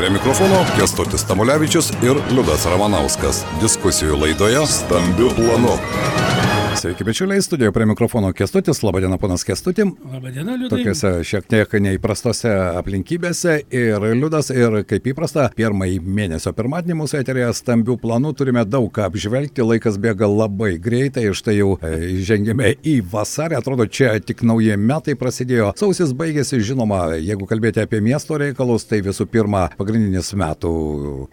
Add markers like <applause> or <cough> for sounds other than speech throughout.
Prie mikrofono Kestutis Tamulevičius ir Liudas Ramanauskas. Diskusijų laidoje Stambių planų. Sveiki, bičiuliai, studijoje prie mikrofono Kestutis. Labadiena, ponas Kestutį. Labadiena, Liudas. Tokiuose šiek tiek neįprastose aplinkybėse ir Liudas, ir kaip įprasta, pirmąjį mėnesio pirmadienį mūsų eterėje stambių planų turime daug ką apžvelgti, laikas bėga labai greitai, štai jau e, žengėme į vasarį, atrodo, čia tik nauji metai prasidėjo. Sausis baigėsi, žinoma, jeigu kalbėti apie miesto reikalus, tai visų pirma, pagrindinis metų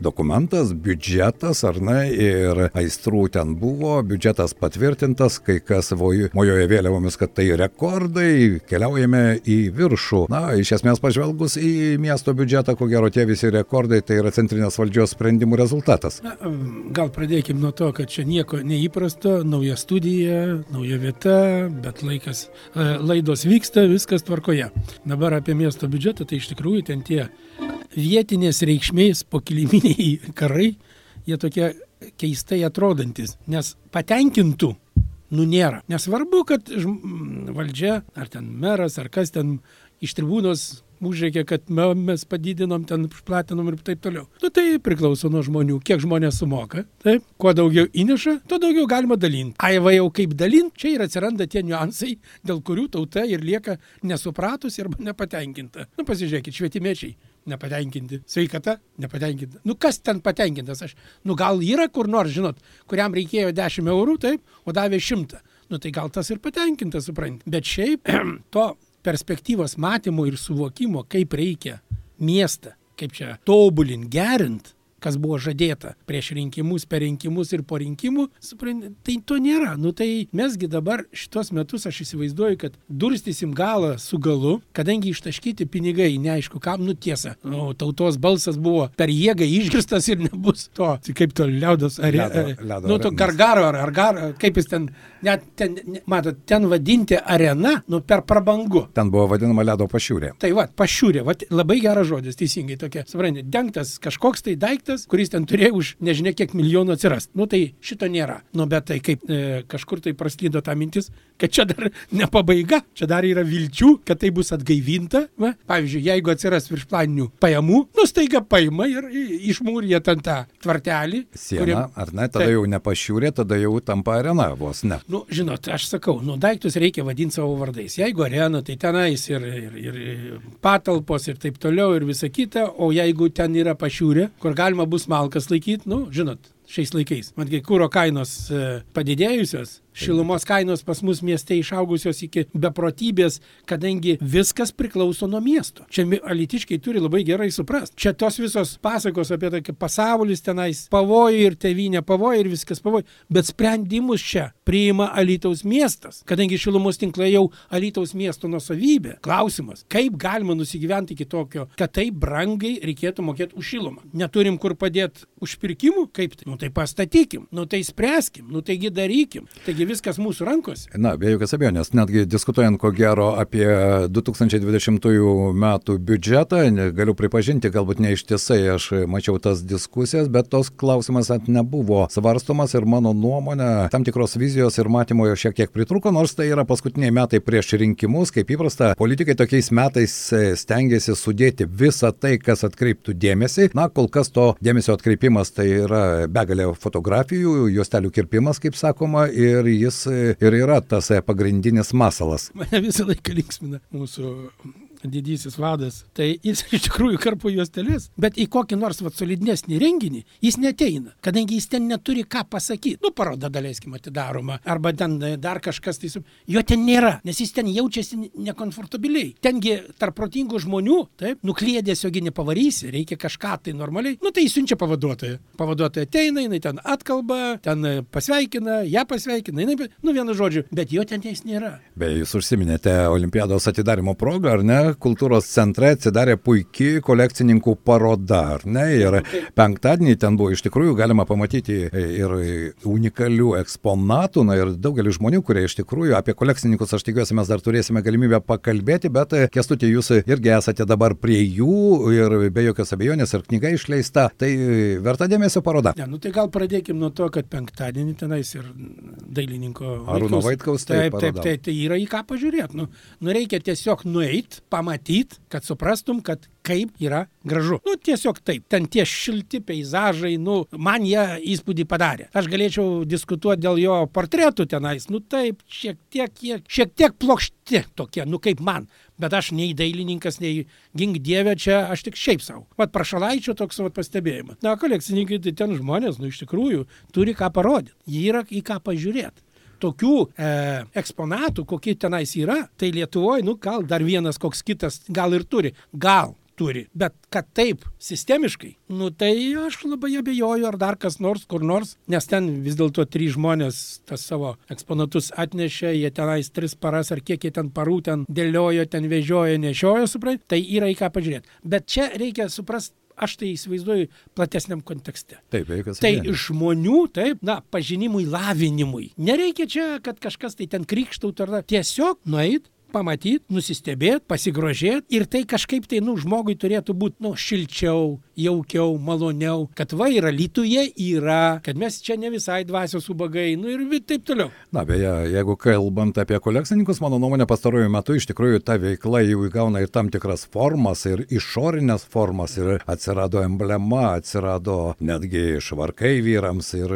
dokumentas, biudžetas, ar ne, ir aistrų ten buvo, biudžetas patvirtintas metais, kai kas mojoja vėliavomis, kad tai rekordai, keliaujame į viršų. Na, iš esmės pažvelgus į miesto biudžetą, ko gero tie visi rekordai, tai yra centrinės valdžios sprendimų rezultatas. Na, gal pradėkime nuo to, kad čia nieko neįprasto, nauja studija, nauja vieta, bet laikas, e, laidos vyksta, viskas tvarkoje. Dabar apie miesto biudžetą, tai iš tikrųjų ten tie vietinės reikšmės pokiliminiai karai, jie tokie keistai atrodantis, nes patenkintų nu nėra. Nesvarbu, kad valdžia, ar ten meras, ar kas ten iš tribūnos užreikė, kad mes padidinom, ten išplatinom ir taip toliau. Nu tai priklauso nuo žmonių, kiek žmonės sumoka. Taip, kuo daugiau įneša, tuo daugiau galima dalinti. Ai va jau kaip dalinti, čia ir atsiranda tie niuansai, dėl kurių tauta ir lieka nesupratusi arba nepatenkinta. Nu pasižiūrėkit, švietimiečiai nepatenkinti. Sveikata nepatenkinta. Nu kas ten patenkintas? Aš, nu gal yra kur nors, žinot, kuriam reikėjo 10 eurų, taip, o davė 100. Nu tai gal tas ir patenkintas, suprant. Bet šiaip <clears throat> to perspektyvos matymo ir suvokimo, kaip reikia miestą, kaip čia tobulint, gerint, kas buvo žadėta prieš rinkimus, per rinkimus ir po rinkimų, suprantate, tai to nėra. Nu tai mesgi dabar šitos metus aš įsivaizduoju, kad durstysim galą su galu, kadangi ištaškyti pinigai, neaišku kam, nu tiesa, nu, tautos balsas buvo per jėgą išgirstas ir nebus to, tai kaip to liaudos ar... Ledo, ledo, nu, to gargaro ar, ar gar, kaip jis ten, net ten, matot, ten vadinti arena, nu per prabangu. Ten buvo vadinama ledo pašiūrė. Tai va, pašiūrė, va, labai geras žodis, teisingai tokia, suprantate, dengtas kažkoks tai daiktas daiktas, kuris ten turėjo už nežinia kiek milijonų atsirast. Nu tai šito nėra. Nu bet tai kaip e, kažkur tai praslydo ta mintis, kad čia dar ne pabaiga, čia dar yra vilčių, kad tai bus atgaivinta. Va? Pavyzdžiui, jeigu atsiras viršplaninių pajamų, nu staiga paima ir išmūrė ten tą tvartelį. Sieną, kurie... ar ne, tada tai, jau nepašiūrė, tada jau tampa arena vos ne. Nu, žinot, aš sakau, nu daiktus reikia vadinti savo vardais. Jeigu arena, tai tenais ir, ir, ir patalpos ir taip toliau ir visa kita, o jeigu ten yra pašiūrė, kur galima galima bus malkas laikyti, nu, žinot, šiais laikais. Matgi, kūro kainos e, padidėjusios, Šilumos kainos pas mus mieste išaugusios iki beprotybės, kadangi viskas priklauso nuo miesto. Čia alitiškai turi labai gerai suprasti. Čia tos visos pasakos apie tai, kaip pasaulis tenais pavojai ir tevinė pavojai ir viskas pavojai. Bet sprendimus čia priima Alitaus miestas, kadangi šilumos tinklai jau Alitaus miesto nusavybė. Klausimas, kaip galima nusigyventi iki tokio, kad taip brangiai reikėtų mokėti už šilumą. Neturim kur padėti užpirkimų, kaip tai? Nu tai pastatykim, nu tai spręskim, nu taigi darykim. Taigi viskas mūsų rankose. Na, be jokios abejonės, netgi diskutuojant ko gero apie 2020 metų biudžetą, galiu pripažinti, galbūt ne ištisai aš mačiau tas diskusijas, bet tos klausimas net nebuvo svarstomas ir mano nuomonė, tam tikros vizijos ir matymo jo šiek tiek pritruko, nors tai yra paskutiniai metai prieš rinkimus, kaip įprasta, politikai tokiais metais stengiasi sudėti visą tai, kas atkreiptų dėmesį. Na, kol kas to dėmesio atkreipimas tai yra begalė fotografijų, juostelių kirpimas, kaip sakoma, ir jis ir yra tas pagrindinis masalas. Mane visą laiką linksmina mūsų didysis vadas, tai jis <laughs> iš tikrųjų karpo juostelės, bet į kokį nors vat, solidnesnį renginį jis neteina, kadangi jis ten neturi ką pasakyti. Nu, paroda daleiskim atidaroma, arba ten dar kažkas, tai jo ten nėra, nes jis ten jaučiasi nekomfortabiliai. Tengi tarp protingų žmonių, taip, nuklėdėsiogi nepavarysi, reikia kažką tai normaliai, nu tai siunčia pavaduotoją. Pavaduotoja ateina, jinai ten atkalba, ten pasveikina, ją pasveikina, jinai, nu vienu žodžiu, bet jo ten jais nėra. Beje, jūs užsiminėte Olimpiados atidarimo progą, ar ne? Kultūros centre atsidarė puikiai kolekcininkų paroda, ar ne? Ir penktadienį ten buvo iš tikrųjų galima pamatyti ir unikalių eksponatų, na ir daugelis žmonių, kurie iš tikrųjų apie kolekcininkus, aš tikiuosi, mes dar turėsime galimybę pakalbėti, bet kestutė, jūs irgi esate dabar prie jų ir be jokios abejonės ir knyga išleista, tai verta dėmesio paroda. Ne, nu tai gal pradėkime nuo to, kad penktadienį tenais ir dailininko Arūno Vaitkaus, taip, taip, taip, tai yra į ką pažiūrėti. Nu, nu reikia tiesiog nueiti, pamatyt, kad suprastum, kad kaip yra gražu. Nu, tiesiog taip, ten tie šilti peizažai, nu, man jie įspūdį padarė. Aš galėčiau diskutuoti dėl jo portretų tenais, nu taip, šiek tiek, šiek tiek plokšti tokie, nu kaip man. Bet aš nei dailininkas, nei gink dievė čia, aš tik šiaip savo. Vat prašalaičio toks vat pastebėjimas. Na, kolekcininkai, tai ten žmonės, nu iš tikrųjų, turi ką parodyti. Jie yra į ką pažiūrėti tokių e, eksponatų, kokie tenais yra, tai Lietuvoje, nu gal dar vienas koks kitas gal ir turi. Gal turi. Bet kad taip sistemiškai, nu tai aš labai abejoju, ar dar kas nors kur nors, nes ten vis dėlto trys žmonės tas savo eksponatus atnešė, jie tenais tris paras ar kiek jie ten parų ten dėliojo, ten vežiojo, nešiojo, suprai, tai yra į ką pažiūrėti. Bet čia reikia suprasti aš tai įsivaizduoju platesniam kontekste. Taip, jokios Tai abejonės. žmonių, taip, na, pažinimui, lavinimui. Nereikia čia, kad kažkas tai ten krikštautų ar tiesiog nueit, pamatyti, nusistebėti, pasigrožėti ir tai kažkaip tai, nu, žmogui turėtų būti, nu, šilčiau, jaukiau, maloniau, kad va yra lytuje, yra, kad mes čia ne visai dvasios ubagai, nu ir taip toliau. Na, beje, jeigu kalbant apie kolekcininkus, mano nuomonė pastaruoju metu iš tikrųjų ta veikla jau įgauna ir tam tikras formas, ir išorinės formas, ir atsirado emblema, atsirado netgi švarkai vyrams, ir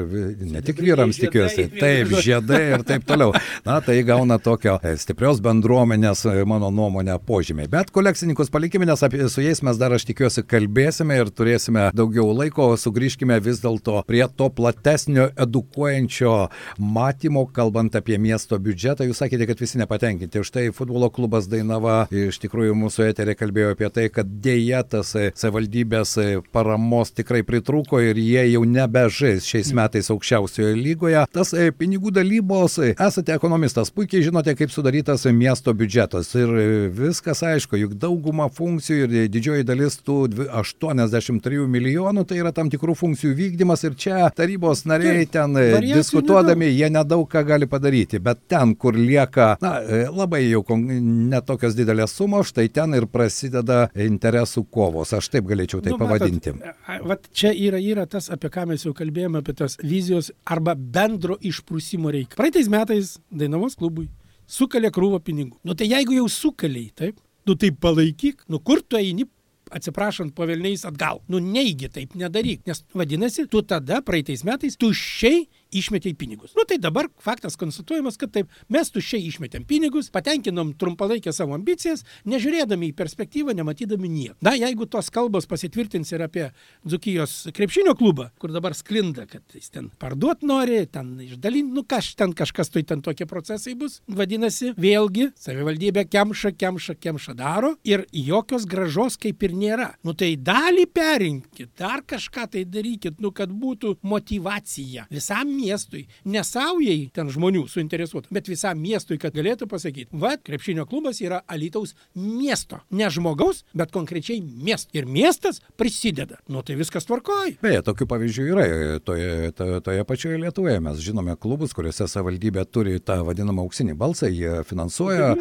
ne tik vyrams tikiuosi, taip, žiedai ir taip toliau. Na, tai gauna tokio e, stiprios bendruomenės, e, mano nuomonė, požymiai. Bet kolekcininkus palikime, nes apie, su jais mes dar, aš tikiuosi, kalbėsime ir ir turėsime daugiau laiko, sugrįžkime vis dėlto prie to platesnio edukuojančio matymo, kalbant apie miesto biudžetą. Jūs sakėte, kad visi nepatenkinti. Štai futbolo klubas Dainava iš tikrųjų mūsų eterė kalbėjo apie tai, kad dėja tas e, savivaldybės e, paramos tikrai pritrūko ir jie jau nebežais šiais metais aukščiausioje lygoje. Tas e, pinigų dalybos, esate ekonomistas, puikiai žinote, kaip sudarytas miesto biudžetas. Ir viskas aišku, juk dauguma funkcijų ir didžioji dalis tų 80 73 milijonų, tai yra tam tikrų funkcijų vykdymas ir čia tarybos nariai Taip, ten e, Variacijų diskutuodami, nedaug. jie nedaug ką gali padaryti, bet ten, kur lieka, na, e, labai jau netokios didelės sumos, štai ten ir prasideda interesų kovos, aš taip galėčiau tai nu, pavadinti. Matot, vat čia yra, yra tas, apie ką mes jau kalbėjome, apie tas vizijos arba bendro išprūsimo reikia. Praeitais metais Dainavos klubui sukalė krūvą pinigų. Nu tai jeigu jau sukaliai, taip, nu tai palaikyk, nu kur tu eini atsiprašant po velniais atgal. Nu neigi taip nedaryk, nes vadinasi, tu tada praeitais metais tuščiai išmetėjai pinigus. Nu tai dabar faktas konstatuojamas, kad taip, mes tuščiai išmetėm pinigus, patenkinom trumpalaikę savo ambicijas, nežiūrėdami į perspektyvą, nematydami nieko. Na, jeigu tos kalbos pasitvirtins ir apie Dzukijos krepšinio klubą, kur dabar sklinda, kad jis ten parduot nori, ten išdalinti, nu kaž ten kažkas tai ten tokie procesai bus, vadinasi, vėlgi savivaldybė kemša, kemša, kemša daro ir jokios gražos kaip ir nėra. Nu tai dalį perinkit, dar kažką tai darykit, nu kad būtų motivacija visam miestui, ne saujai ten žmonių suinteresuotų, bet visam miestui, kad galėtų pasakyti, va, krepšinio klubas yra Alitaus miesto, ne žmogaus, bet konkrečiai miesto. Ir miestas prisideda. Nu tai viskas tvarkoja. Beje, tokių pavyzdžių yra e, toje, toje, toje pačioje Lietuvoje. Mes žinome klubus, kuriuose savivaldybė turi tą vadinamą auksinį balsą, jie finansuoja.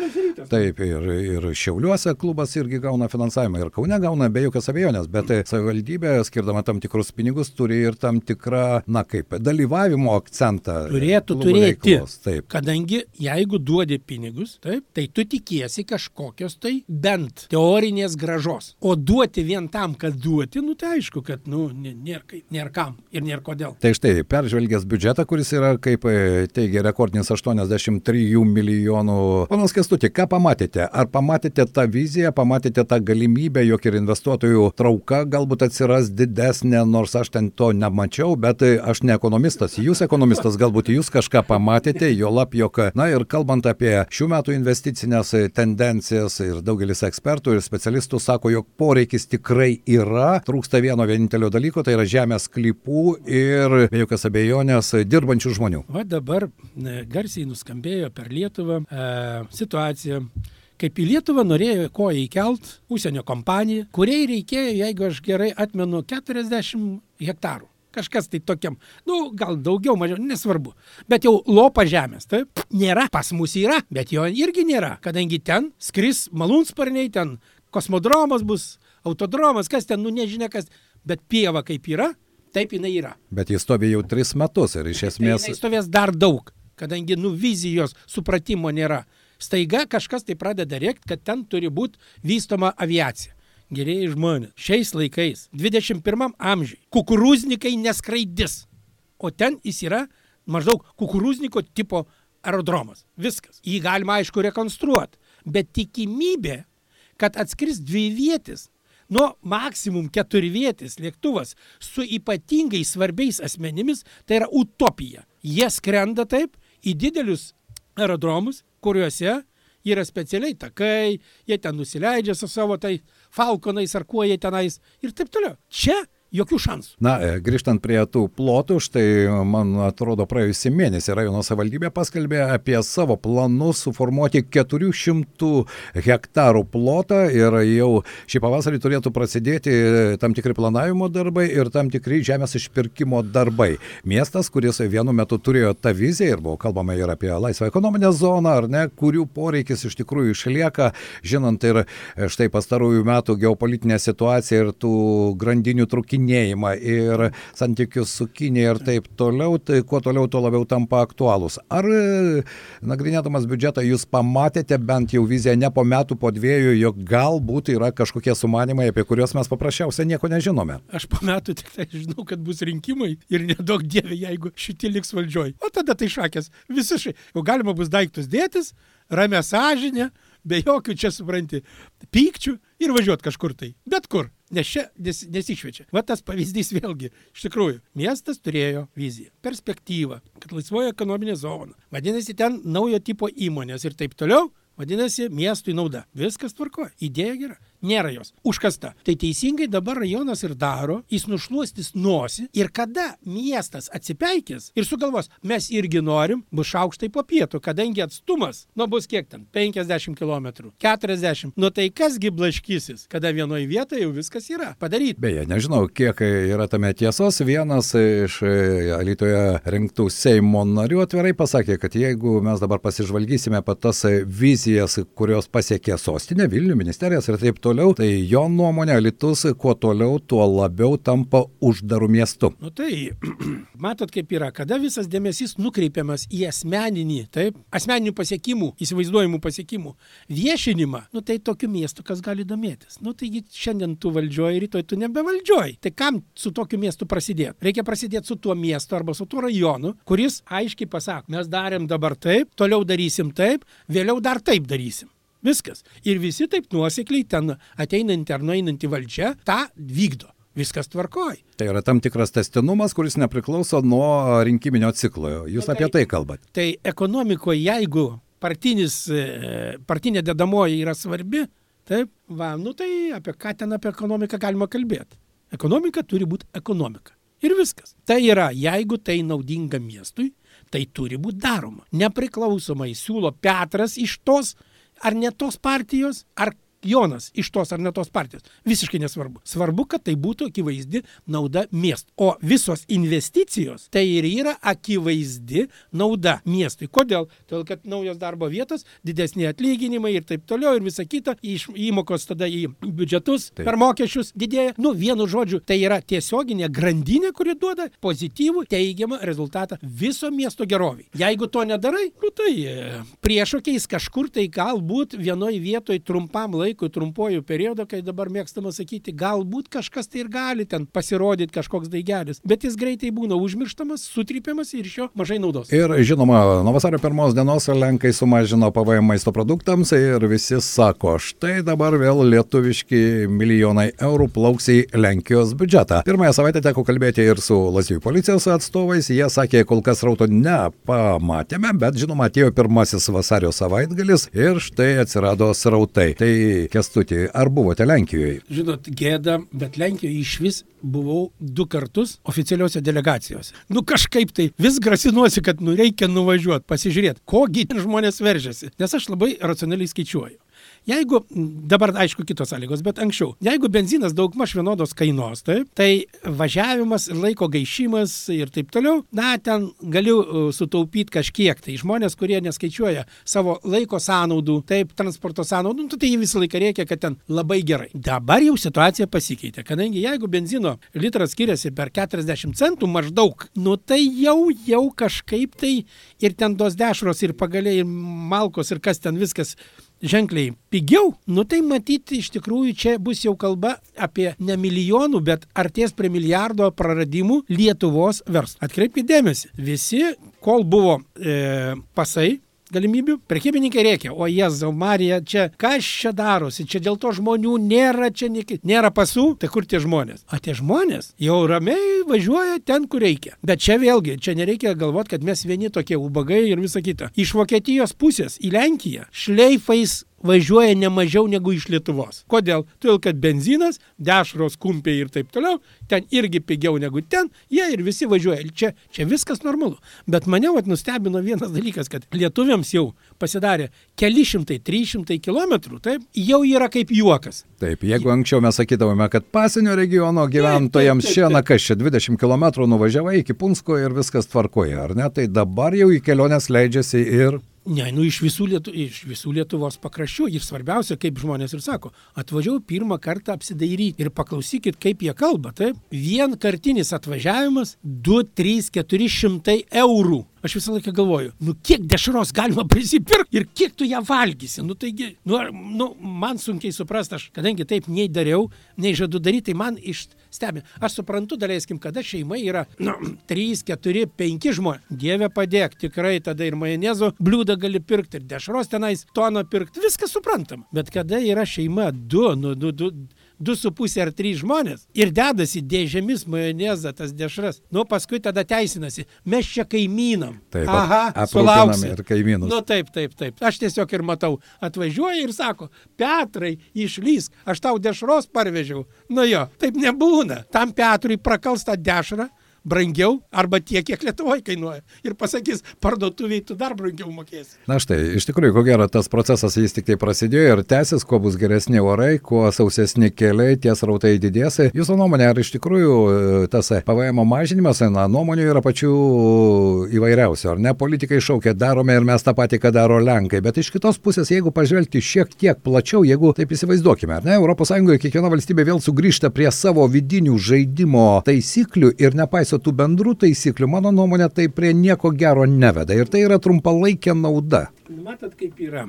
Taip, ir, ir Šiauliuose klubas irgi gauna finansavimą, ir Kaune gauna be jokios abejonės, bet e, savivaldybė, skirdama tam tikrus pinigus, turi ir tam tikrą, na kaip, dalyvavimo akcentą. Turėtų turėti. veiklos. Taip. Kadangi jeigu duodi pinigus, taip, tai tu tikiesi kažkokios tai bent teorinės gražos. O duoti vien tam, kad duoti, nu tai aišku, kad, nu, nė- nėra, nėra kam ir nėra kodėl. Tai štai, peržvelgęs biudžetą, kuris yra, kaip e, teigia rekordinis 83 milijonų. Panas Kestuti, ką pamatėte? Ar pamatėte tą viziją, pamatėte tą galimybę, jog ir investuotojų trauka galbūt atsiras didesnė, nors aš ten to nemačiau, bet e, aš ne ekonomistas. Jūs ekonomistas, galbūt jūs kažką pamatėte, jo lab, jog, na ir kalbant apie šių metų investicinės tendencijas ir daugelis ekspertų ir specialistų sako, jog poreikis tikrai yra, trūksta vieno vienintelio dalyko, tai yra žemės klipų ir be jokios abejonės dirbančių žmonių. Va dabar e, garsiai nuskambėjo per Lietuvą e, situacija. Kaip į Lietuvą norėjo koją įkelt užsienio kompanija, kuriai reikėjo, jeigu aš gerai atmenu, 40 hektarų. Kažkas tai tokiam, nu, gal daugiau, mažiau, nesvarbu. Bet jau lopa žemės, taip, nėra. Pas mus yra, bet jo irgi nėra, kadangi ten skris malūnsparniai, ten kosmodromas bus, autodromas, kas ten, nu, nežinia kas, bet pieva kaip yra, taip jinai yra. Bet jis stovi jau tris metus ir iš Tai esmės... jinai stovės dar daug, kadangi nu vizijos supratimo nėra. Staiga kažkas tai pradeda rėkti, kad ten turi būti vystoma aviacija. Gerieji žmonės, šiais laikais, 21 amžiui, kukurūznikai neskraidis, o ten jis yra maždaug kukurūzniko tipo aerodromas. Viskas. Jį galima aišku rekonstruoti, bet tikimybė, kad atskris dvi vietis, nuo maksimum keturi vietis lėktuvas su ypatingai svarbiais asmenimis, tai yra utopija. Jie skrenda taip į didelius aerodromus, kuriuose yra specialiai takai, jie ten nusileidžia su savo tai falkonais ar kuo jie tenais ir taip toliau. Čia jokių šansų. Na, e, grįžtant prie tų plotų, štai man atrodo praėjusį mėnesį rajono savivaldybė paskelbė apie savo planus suformuoti 400 hektarų plotą ir jau šį pavasarį turėtų prasidėti tam tikri planavimo darbai ir tam tikri žemės išpirkimo darbai. Miestas, kuris vienu metu turėjo tą viziją ir buvo kalbama ir apie laisvą ekonominę zoną, ar ne, kurių poreikis iš tikrųjų išlieka, žinant ir štai pastarųjų metų geopolitinę situaciją ir tų grandinių trukinį nagrinėjimą ir santykius su Kinė ir taip toliau, tai kuo toliau, tuo labiau tampa aktualūs. Ar e, nagrinėdamas biudžetą jūs pamatėte bent jau viziją ne po metų, po dviejų, jog galbūt yra kažkokie sumanimai, apie kuriuos mes paprasčiausiai nieko nežinome? Aš po metų tik tai žinau, kad bus rinkimai ir nedaug dievė, jeigu šitie liks valdžioj. O tada tai šakės visiškai. Jau galima bus daiktus dėtis, ramę sąžinę, be jokių čia supranti pykčių ir važiuoti kažkur tai. Bet kur. Nes čia nes, nesišviečia. Va tas pavyzdys vėlgi. Iš tikrųjų, miestas turėjo viziją, perspektyvą, kad laisvoja ekonominė zona. Vadinasi, ten naujo tipo įmonės ir taip toliau. Vadinasi, miestui nauda. Viskas tvarkoja. Idėja gera nėra jos užkasta. Tai teisingai dabar rajonas ir daro, jis nušluostys nosį ir kada miestas atsipeikės ir sugalvos, mes irgi norim, bus šaukštai po pietų, kadangi atstumas, nu bus kiek ten, 50 km, 40, nu tai kasgi blaškysis, kada vienoje vietoje jau viskas yra padaryti. Beje, nežinau, kiek yra tame tiesos, vienas iš e, Alitoje rinktų Seimo narių atvirai pasakė, kad jeigu mes dabar pasižvalgysime pat tas vizijas, kurios pasiekė sostinę, Vilnių ministerijas ir taip toliau, toliau, tai jo nuomonė, Litus kuo toliau, tuo labiau tampa uždaru miestu. Nu tai, <clears throat> matot kaip yra, kada visas dėmesys nukreipiamas į asmeninį, taip, asmeninių pasiekimų, įsivaizduojamų pasiekimų viešinimą, nu tai tokiu miestu kas gali domėtis. Nu taigi šiandien tu valdžioji, rytoj tu nebevaldžioji. Tai kam su tokiu miestu prasidėti? Reikia prasidėti su tuo miestu arba su tuo rajonu, kuris aiškiai pasako, mes darėm dabar taip, toliau darysim taip, vėliau dar taip darysim. Viskas. Ir visi taip nuosekliai ten ateinanti ar nueinanti valdžia tą vykdo. Viskas tvarkoj. Tai yra tam tikras testinumas, kuris nepriklauso nuo rinkiminio ciklo. Jūs tai, apie tai kalbate. Tai ekonomikoje, jeigu partinis, e, partinė dedamoji yra svarbi, taip, va, nu tai apie ką ten apie ekonomiką galima kalbėti. Ekonomika turi būti ekonomika. Ir viskas. Tai yra, jeigu tai naudinga miestui, tai turi būti daroma. Nepriklausomai siūlo Petras iš tos ar ne tos partijos, ar Jonas iš tos ar ne tos partijos. Visiškai nesvarbu. Svarbu, kad tai būtų akivaizdi nauda miestui. O visos investicijos tai ir yra akivaizdi nauda miestui. Kodėl? Todėl, kad naujos darbo vietos, didesni atlyginimai ir taip toliau ir visa kita, iš, įmokos tada į biudžetus taip. per mokesčius didėja. Nu, vienu žodžiu, tai yra tiesioginė grandinė, kuri duoda pozityvų, teigiamą rezultatą viso miesto geroviai. Jeigu to nedarai, nu tai e, priešokiais kažkur tai galbūt vienoje vietoje trumpam laikui laikui, trumpuoju periodu, kai dabar mėgstama sakyti, galbūt kažkas tai ir gali ten pasirodyti kažkoks daigelis, bet jis greitai būna užmirštamas, sutrypiamas ir iš jo mažai naudos. Ir žinoma, nuo vasario pirmos dienos Lenkai sumažino PVM maisto produktams ir visi sako, štai dabar vėl lietuviški milijonai eurų plauks į Lenkijos biudžetą. Pirmąją savaitę teko kalbėti ir su Lazdijų policijos atstovais, jie sakė, kol kas rauto nepamatėme, bet žinoma, atėjo pirmasis vasario savaitgalis ir štai atsirado srautai. Tai Kestutį, ar buvote Lenkijoje? Žinot, gėda, bet Lenkijoje iš vis buvau du kartus oficialiuose delegacijose. Nu kažkaip tai vis grasinuosi, kad nu reikia nuvažiuoti, pasižiūrėti, kogi žmonės veržiasi. Nes aš labai racionaliai skaičiuoju. Jeigu, dabar aišku kitos sąlygos, bet anksčiau, jeigu benzinas daugmaž vienodos kainos, taip, tai važiavimas, laiko gaišimas ir taip toliau, na, ten galiu uh, sutaupyti kažkiek. Tai žmonės, kurie neskaičiuoja savo laiko sąnaudų, taip, transporto sąnaudų, nu, tai jie visą laiką reikia, kad ten labai gerai. Dabar jau situacija pasikeitė, kadangi jeigu benzino litras skiriasi per 40 centų maždaug, nu tai jau, jau kažkaip tai ir ten tos dešros ir pagaliai ir malkos ir kas ten viskas ženkliai pigiau, nu tai matyti iš tikrųjų čia bus jau kalba apie ne milijonų, bet arties prie milijardo praradimų Lietuvos verslą. Atkreipkite dėmesį, visi, kol buvo e, pasai, galimybių. Prekybininkai reikia, o Jėzau Marija, čia kas čia darosi, čia dėl to žmonių nėra, čia nėra, nėra pasų, tai kur tie žmonės? O tie žmonės jau ramiai važiuoja ten, kur reikia. Bet čia vėlgi, čia nereikia galvoti, kad mes vieni tokie ubagai ir visa kita. Iš Vokietijos pusės į Lenkiją šleifais važiuoja ne mažiau negu iš Lietuvos. Kodėl? Todėl, kad benzinas, dešros, kumpiai ir taip toliau, ten irgi pigiau negu ten, jie ir visi važiuoja. Čia, čia viskas normalu. Bet mane vat nustebino vienas dalykas, kad lietuviams jau pasidarė keli šimtai, trys šimtai kilometrų, taip, jau yra kaip juokas. Taip, jeigu anksčiau mes sakydavome, kad pasienio regiono gyventojams šiandien, kas čia 20 km nuvažiavai iki Punsko ir viskas tvarkoja, ar ne, tai dabar jau į keliones leidžiasi ir Ne, nu iš visų, Lietu, iš visų Lietuvos pakraščių. Ir svarbiausia, kaip žmonės ir sako, atvažiavau pirmą kartą apsidairyti ir paklausykit, kaip jie kalba. Taip, vienkartinis atvažiavimas 2, 3, 400 eurų. Aš visą laiką galvoju, nu kiek dešros galima prisipirkti ir kiek tu ją valgysi. Nu taigi, nu, nu, man sunkiai suprasti, aš kadangi taip nei dariau, nei žadu daryti, tai man iš stebi. Aš suprantu, daleiskim, kada šeima yra nu, 3, 4, 5 žmonės. Dieve padėk, tikrai tada ir majonezo bliūdą gali pirkti, ir dešros tenais toną pirkti, viskas suprantam. Bet kada yra šeima 2, nu, 2, 2, du su pusė ar trys žmonės ir dedasi dėžėmis majonezą tas dešras, nu paskui tada teisinasi, mes čia kaimynam. Taip, Aha, sulauksim. ir kaimynus. Nu taip, taip, taip. Aš tiesiog ir matau, atvažiuoja ir sako, Petrai, išlysk, aš tau dešros parvežiau. Nu jo, taip nebūna. Tam Petrui prakals tą dešrą, brangiau arba tiek, kiek Lietuvoje kainuoja. Ir pasakys, parduotuviai tu dar brangiau mokėsi. Na štai, iš tikrųjų, ko gero, tas procesas jis tik tai prasidėjo ir tęsis, kuo bus geresni orai, kuo sausesni keliai, tie srautai didės. Jūsų nuomonė, ar iš tikrųjų e, tas PVM mažinimas, na, nuomonių yra pačių įvairiausių, ar ne? Politikai šaukia, darome ir mes tą patį, ką daro Lenkai, bet iš kitos pusės, jeigu pažvelgti šiek tiek plačiau, jeigu taip įsivaizduokime, ar ne, ES kiekviena valstybė vėl sugrįžta prie savo vidinių žaidimo taisyklių ir nepaisant nepaiso tų bendrų taisyklių, mano nuomonė, tai prie nieko gero neveda. Ir tai yra trumpalaikė nauda. Matot, kaip yra.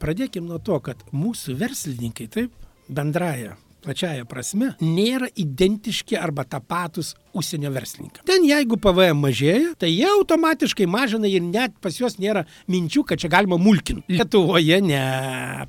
Pradėkime nuo to, kad mūsų verslininkai, taip, bendraja plačiaja prasme, nėra identiški arba tapatus užsienio verslininkams. Ten jeigu PVM mažėja, tai jie automatiškai mažina ir net pas juos nėra minčių, kad čia galima mulkinti. Lietuvoje ne,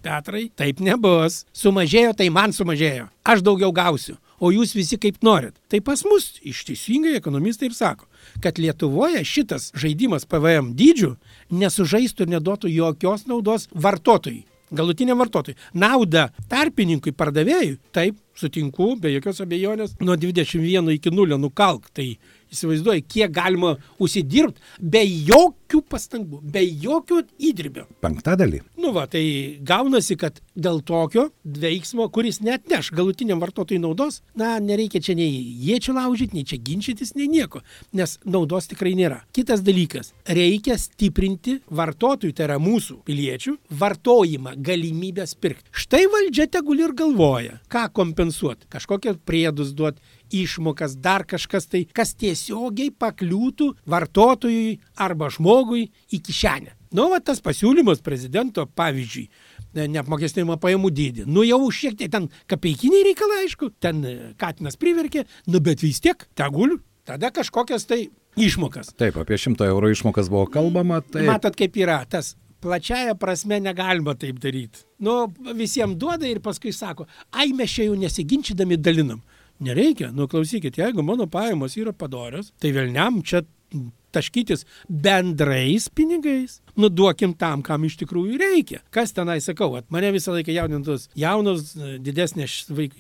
Petrai, taip nebus. Sumažėjo, tai man sumažėjo. Aš daugiau gausiu o jūs visi kaip norit. Tai pas mus iš teisingai ekonomistai ir sako, kad Lietuvoje šitas žaidimas PVM dydžių nesužaistų ir neduotų jokios naudos vartotojui. Galutiniam vartotojui. Nauda tarpininkui, pardavėjui, taip, sutinku, be jokios abejonės, nuo 21 iki 0 nukalk. Tai įsivaizduoji, kiek galima užsidirbti be jokių pastangų, be jokio įdirbio. Penktadalį. Nu va, tai gaunasi, kad dėl tokio veiksmo, kuris net neš galutiniam vartotojui naudos, na, nereikia čia nei iečių laužyti, nei čia ginčytis, nei nieko, nes naudos tikrai nėra. Kitas dalykas, reikia stiprinti vartotojų, tai yra mūsų piliečių, vartojimą, galimybės pirkti. Štai valdžia tegul ir galvoja, ką kompensuoti, kažkokią priedus duoti išmokas, dar kažkas tai, kas tiesiogiai pakliūtų vartotojui arba žmogui į kišenę. Nu, va tas pasiūlymas prezidento, pavyzdžiui, neapmokestinimo pajamų dydį. Nu, jau šiek tiek ten kapeikiniai reikalai, aišku, ten e, Katinas priverkė, nu, bet vis tiek, tegul, tada kažkokias tai išmokas. Taip, apie 100 eurų išmokas buvo kalbama. Tai... Matot, kaip yra tas plačiaja prasme negalima taip daryti. Nu, visiems duoda ir paskui sako, ai mes čia jau nesiginčydami dalinam. Nereikia, nu klausykit, jeigu mano pajamos yra padorios, tai vėlniam čia taškytis bendrais pinigais, nuduokim tam, kam iš tikrųjų reikia. Kas tenai sakau, at mane visą laiką jaunintos jaunos, didesnės vaik,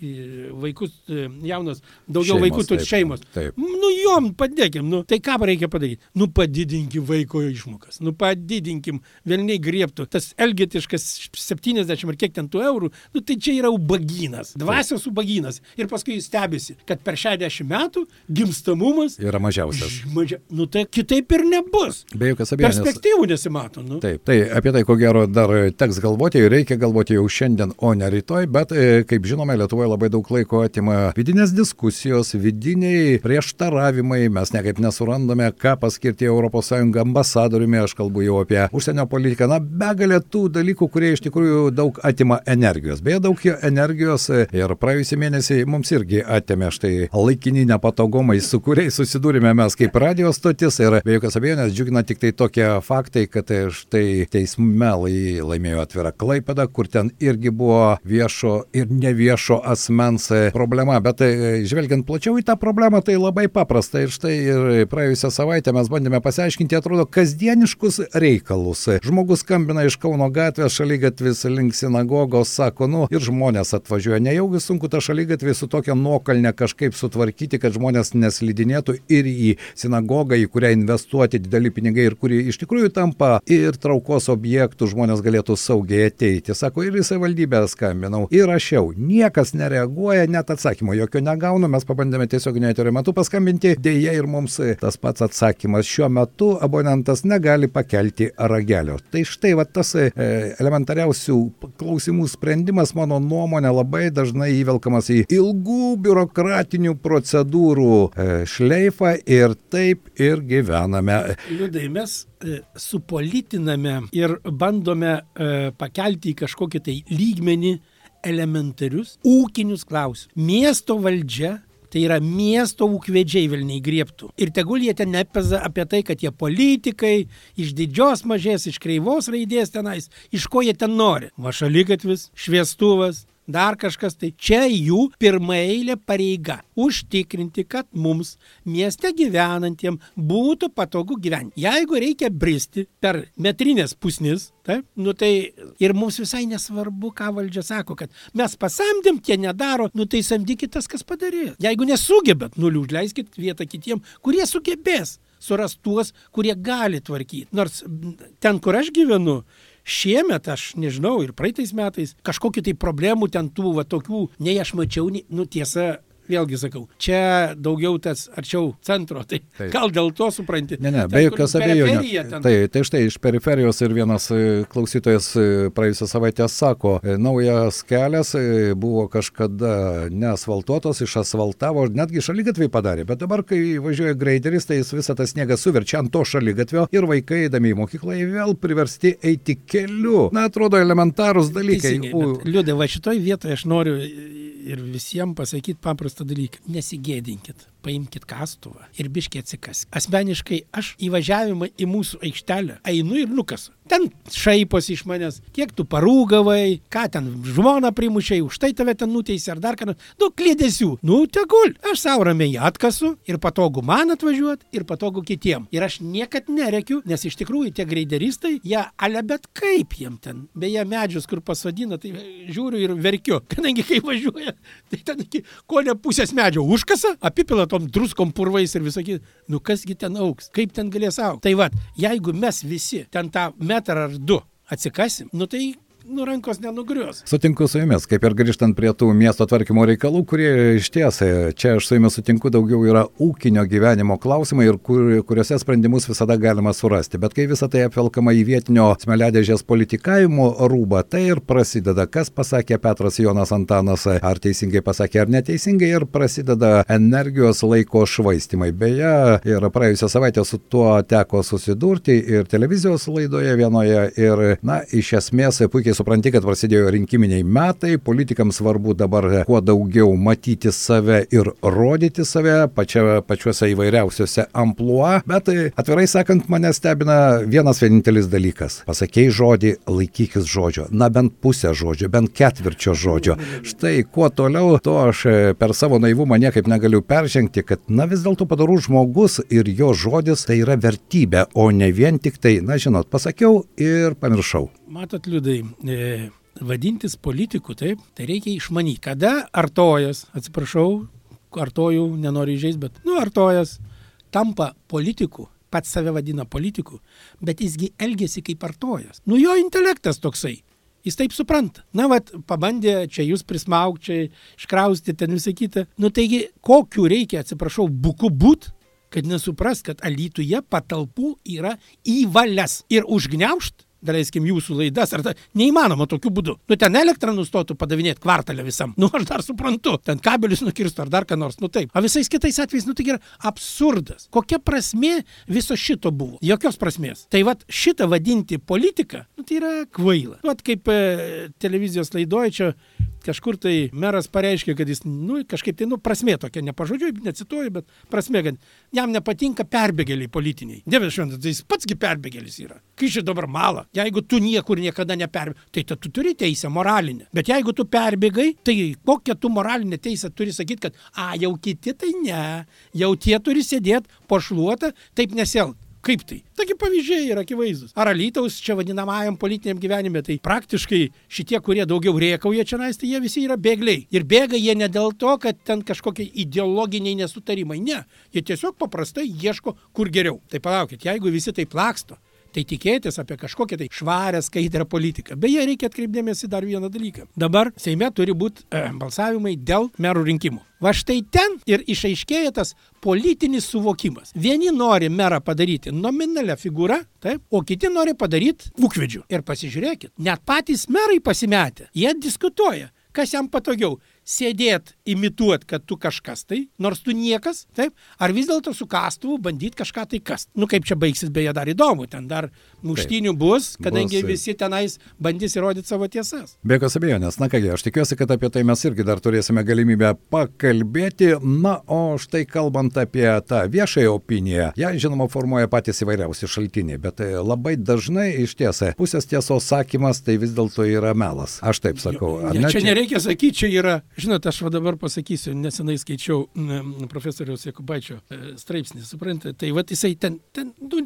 vaikus, jaunos, daugiau šeimos, vaikų turi šeimos. Taip. Nu jom padėkim, nu tai ką reikia padaryti? Nu padidinkim vaiko išmokas, nu padidinkim, velniai griebtų. Tas elgetiškas 70 ar kiek ten tų eurų, nu tai čia yra ubaginas, dvasios ubaginas. Ir paskui stebisi, kad per 60 metų gimstamumas yra mažiausias. Mažia, nu tai kitaip ir nebus. Be jokios abejonės. Perspektyvų nesimato. Nu. Taip, tai apie tai ko gero dar teks galvoti, reikia galvoti jau šiandien, o ne rytoj, bet e, kaip žinome, Lietuvoje labai daug laiko atima vidinės diskusijos, vidiniai prieštaravimai, mes niekaip nesurandame, ką paskirti ES ambasadoriumi, aš kalbu jau apie užsienio politiką, na, begalė tų dalykų, kurie iš tikrųjų daug atima energijos. Beje, daug energijos e, ir praėjusį mėnesį mums irgi atėmė štai laikini nepatogumai, su kuriais susidūrėme mes kaip radijos stotis ir be jokios abejonės džiugina tik tai tokie faktai, kad štai teisme laimėjo atvira Klaipeda, kur ten irgi buvo viešo ir neviešo asmens problema, bet e, žvelgiant plačiau į tą problemą, tai labai paprasta. Ir štai ir praėjusią savaitę mes bandėme pasiaiškinti, atrodo, kasdieniškus reikalus. Žmogus skambina iš Kauno gatvės, šalygatvis link sinagogos, sako, nu ir žmonės atvažiuoja, nejaugi sunku tą šalygatvį su tokia nuokalne kažkaip sutvarkyti, kad žmonės neslidinėtų ir į sinagogą, į kurią investuoti dideli pinigai ir kuri iš tikrųjų tampa ir traukos objektų, žmonės galėtų saugiai ateiti. Sako, ir į savivaldybę skambinau, ir rašiau. Niekas nereaguoja, net atsakymo jokio negaunu, mes pabandėme tiesiog neterio metu paskambinti, dėja ir mums tas pats atsakymas. Šiuo metu abonentas negali pakelti ragelio. Tai štai va tas e, elementariausių klausimų sprendimas, mano nuomonė, labai dažnai įvelkamas į ilgų biurokratinių procedūrų e, šleifą ir taip ir gyvename. Liudai, mes E, supolitiname ir bandome e, pakelti į kažkokį tai lygmenį elementarius ūkinius klausimus. Miesto valdžia Tai yra miesto ūkvedžiai Vilniai griebtų. Ir tegul jie ten nepeza apie tai, kad jie politikai iš didžios mažės, iš kreivos raidės tenais, iš ko jie ten nori. Vašalygatvis, šviestuvas, dar kažkas, tai čia jų pirmaeilė pareiga - užtikrinti, kad mums mieste gyvenantiem būtų patogu gyventi. Jeigu reikia bristi per metrinės pusnis, taip, nu tai ir mums visai nesvarbu, ką valdžia sako, kad mes pasamdėm, tie nedaro, nu tai samdykit tas, kas padarė. Jeigu nesugebat, nuliūdleiskit vietą kitiem, kurie sugebės suras tuos, kurie gali tvarkyti. Nors ten, kur aš gyvenu, šiemet aš nežinau ir praeitais metais kažkokių tai problemų ten tų va tokių nei aš mačiau, nei, nu tiesa, vėlgi sakau, čia daugiau tas arčiau centro, tai Taip. gal dėl to supranti. Ne, ne, be jokios abejonės. Tai, tai štai iš periferijos ir vienas e, klausytojas e, praėjusią savaitę sako, e, naujas kelias buvo kažkada neasfaltuotas, išasfaltavo, netgi šalygatvį padarė, bet dabar, kai važiuoja greideris, tai jis visą tą sniegą suverčia ant to šalygatvio ir vaikai, eidami į mokyklą, vėl priversti eiti keliu. Na, atrodo, elementarūs dalykai. Liūdė, va šitoj vietoje aš noriu ir visiems pasakyti paprastą dalyką. Nesigėdinkit, paimkite kastuvą ir biškiai atsikas. Asmeniškai aš įvažiavimą į mūsų aikštelę einu ir nukasu. Ten šaiposi iš manęs, kiek tu parūgavai, ką ten žmona primušiai, už tai tave ten nuteisė ar dar ką nors. Nu, klėdėsių. Nu, tegul. Aš savo ramiai atkasu ir patogu man atvažiuoti ir patogu kitiem. Ir aš niekad nerekiu, nes iš tikrųjų tie greideristai, jie ale bet kaip jiem ten. Beje, medžius, kur pasodina, tai žiūriu ir verkiu. Kadangi kai važiuoja, tai ten iki ko ne pusės medžio užkasa, apipila tom druskom purvais ir visakį. Nu, kasgi ten auks, kaip ten galės aukti. Tai vad, jeigu mes visi ten tą metrą ar du atsikasim, nu tai nu, rankos nenugrius. Sutinku su jumis, kaip ir grįžtant prie tų miesto tvarkymo reikalų, kurie iš ties, čia aš su jumis sutinku, daugiau yra ūkinio gyvenimo klausimai ir kur, kuriuose sprendimus visada galima surasti. Bet kai visą tai apvelkama į vietinio smeledėžės politikavimo rūbą, tai ir prasideda, kas pasakė Petras Jonas Antanas, ar teisingai pasakė, ar neteisingai, ir prasideda energijos laiko švaistimai. Beje, ir praėjusią savaitę su tuo teko susidurti ir televizijos laidoje vienoje, ir, na, iš esmės puikiai supranti, kad prasidėjo rinkiminiai metai, politikams svarbu dabar kuo daugiau matyti save ir rodyti save pačia, pačiuose įvairiausiuose ampluo, bet atvirai sakant, mane stebina vienas vienintelis dalykas. Pasakėjai žodį, laikykis žodžio, na bent pusę žodžio, bent ketvirčio žodžio. Štai kuo toliau, to aš per savo naivumą niekaip negaliu peržengti, kad na vis dėlto padarų žmogus ir jo žodis tai yra vertybė, o ne vien tik tai, na žinot, pasakiau ir pamiršau. Matot, liūdai, e, vadintis politiku, taip, tai reikia išmanyti. Kada artojas, atsiprašau, artojų nenoriu įžeisti, bet, nu, artojas tampa politiku, pats save vadina politiku, bet jisgi elgesi kaip artojas. Nu, jo intelektas toksai. Jis taip supranta. Na, vad, pabandė čia jūs prismaugti, čia iškrausti, ten visą kitą. Nu, taigi, kokiu reikia, atsiprašau, buku būt, kad nesupras, kad alytuje patalpų yra įvalias ir užgneušt daleiskim jūsų laidas, ar ta, neįmanoma tokiu būdu. Nu, ten elektrą nustotų padavinėti kvartalę visam. Nu, aš dar suprantu, ten kabelius nukirstų ar dar ką nors, nu taip. O visais kitais atvejais, nu tai yra absurdas. Kokia prasme viso šito buvo? Jokios prasmės. Tai vad šitą vadinti politiką, nu tai yra kvaila. Vat kaip e, televizijos laidoje čia kažkur tai meras pareiškė, kad jis, nu, kažkaip tai, nu, prasmė tokia, nepažodžiu, necituoju, bet prasmė, kad jam nepatinka perbėgėliai politiniai. Dievas šventas, tai jis patsgi perbėgėlis yra. Kai šį dabar malą, jeigu tu niekur niekada neperbėgai, tai ta, tu turi teisę moralinę. Bet jeigu tu perbėgai, tai kokią tu moralinę teisę turi sakyti, kad, a, jau kiti tai ne, jau tie turi sėdėti pošluotą, taip nesielgti. Kaip tai? Taigi pavyzdžiai yra akivaizdus. Ar Alytaus čia vadinamajam politiniam gyvenime, tai praktiškai šitie, kurie daugiau riekauja čia nais, tai jie visi yra bėgliai. Ir bėga jie ne dėl to, kad ten kažkokie ideologiniai nesutarimai. Ne, jie tiesiog paprastai ieško, kur geriau. Tai palaukit, jeigu visi taip laksto, tai tikėtis apie kažkokią tai švarę, skaidrę politiką. Beje, reikia atkreipdėmėsi dar vieną dalyką. Dabar Seime turi būti e, balsavimai dėl merų rinkimų. Va štai ten ir išaiškėja tas politinis suvokimas. Vieni nori merą padaryti nominalią figūrą, taip, o kiti nori padaryti ūkvedžių. Ir pasižiūrėkit, net patys merai pasimetę, jie diskutuoja, kas jam patogiau sėdėt, imituot, kad tu kažkas tai, nors tu niekas, taip, ar vis dėlto su kastuvu bandyt kažką tai kast. Nu kaip čia baigsis, beje, dar įdomu, ten dar muštinių bus, kadangi bus. visi tenais bandys įrodyti savo tiesas. Be jokios abejonės, na kągi, aš tikiuosi, kad apie tai mes irgi dar turėsime galimybę pakalbėti. Na, o štai kalbant apie tą viešąją opiniją, ją žinoma formuoja patys įvairiausi šaltiniai, bet tai labai dažnai iš tiesa, pusės tiesos sakymas tai vis dėlto yra melas. Aš taip sakau. Jo, ne, čia nereikia sakyti, čia yra Žinot, aš va dabar pasakysiu, nesenai skaičiau profesoriaus Jekubaičio e, straipsnį, suprantate, tai va jisai ten, ten nu,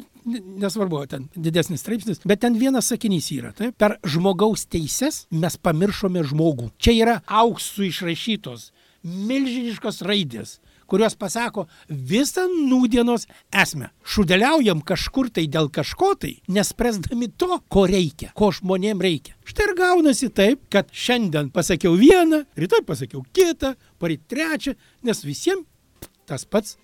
nesvarbu, ten didesnis straipsnis, bet ten vienas sakinys yra, taip, per žmogaus teises mes pamiršome žmogų. Čia yra auksų išrašytos milžiniškos raidės kurios pasako visą nūdienos esmę. Šudeliaujam kažkur tai dėl kažko tai, nespręsdami to, ko reikia, ko žmonėm reikia. Štai ir gaunasi taip, kad šiandien pasakiau vieną, rytoj pasakiau kitą, paryt trečią, nes visiems tas pats.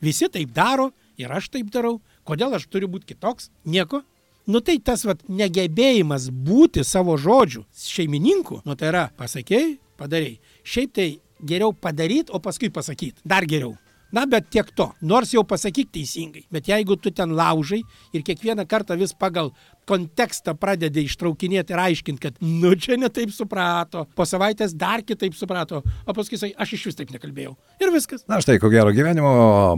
Visi taip daro ir aš taip darau. Kodėl aš turiu būti kitoks? Nieko. Nu tai tas vat negebėjimas būti savo žodžių šeimininku, nu tai yra pasakėjai, padarėjai. Šiaip tai geriau padaryt, o paskui pasakyt. Dar geriau. Na, bet tiek to. Nors jau pasakyk teisingai. Bet jeigu tu ten laužai ir kiekvieną kartą vis pagal kontekstą pradedi ištraukinėti ir aiškinti, kad, nu, čia netaip suprato, po savaitės dar kitaip suprato, o paskui jisai, aš iš vis taip nekalbėjau. Ir viskas. Na štai, ko gero gyvenimo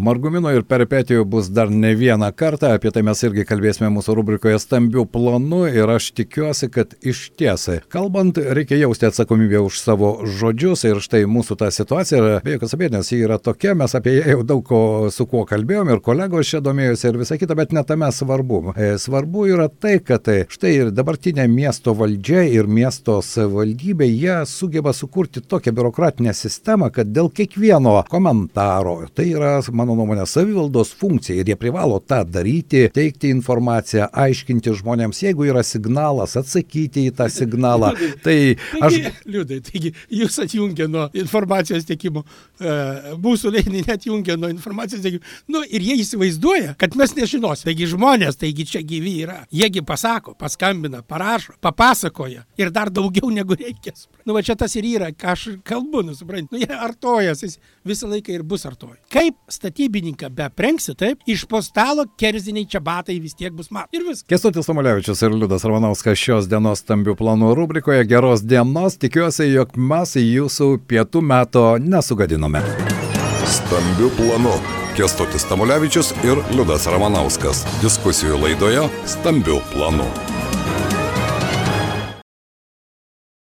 margumino ir peripetijų bus dar ne vieną kartą, apie tai mes irgi kalbėsime mūsų rubrikoje stambių planų ir aš tikiuosi, kad iš tiesai, kalbant, reikia jausti atsakomybę už savo žodžius ir štai mūsų ta situacija be jokios abejonės, ji yra tokia, mes apie ją jau daug ko, su kuo kalbėjom ir kolegos čia domėjosi ir visa kita, bet ne tame svarbu. E, svarbu yra tai, kad tai štai ir dabartinė miesto valdžia ir miesto savivaldybė, jie sugeba sukurti tokią biurokratinę sistemą, kad dėl kiekvieno komentaro, tai yra, mano nuomonė, savivaldos funkcija ir jie privalo tą daryti, teikti informaciją, aiškinti žmonėms, jeigu yra signalas, atsakyti į tą signalą. <laughs> tai aš... Liūdai, taigi jūs atjungia nuo informacijos tiekimo, e, mūsų lėnį net jungia nuo informacijos tiekimo. Nu, ir jie įsivaizduoja, kad mes nežinosime. Taigi žmonės, taigi čia gyvi yra. Jiegi pasako, paskambina, parašo, papasakoja ir dar daugiau negu reikia. Nu, va čia tas ir yra, ką aš kalbu, nu, suprant, nu, jie artojas, jis visą laiką ir bus artojas. Kaip statybininką be prengsi, taip, iš po stalo kerziniai čia batai vis tiek bus mat. Ir viskas. Kestutis Samulevičius ir Liudas Ravanauskas šios dienos stambių planų rubrikoje geros dienos. Tikiuosi, jog mes jūsų pietų meto nesugadinome. Stambių planų. Kestutis Tamulevičius ir Liudas Ramanauskas. Diskusijų laidoje Stambių planų.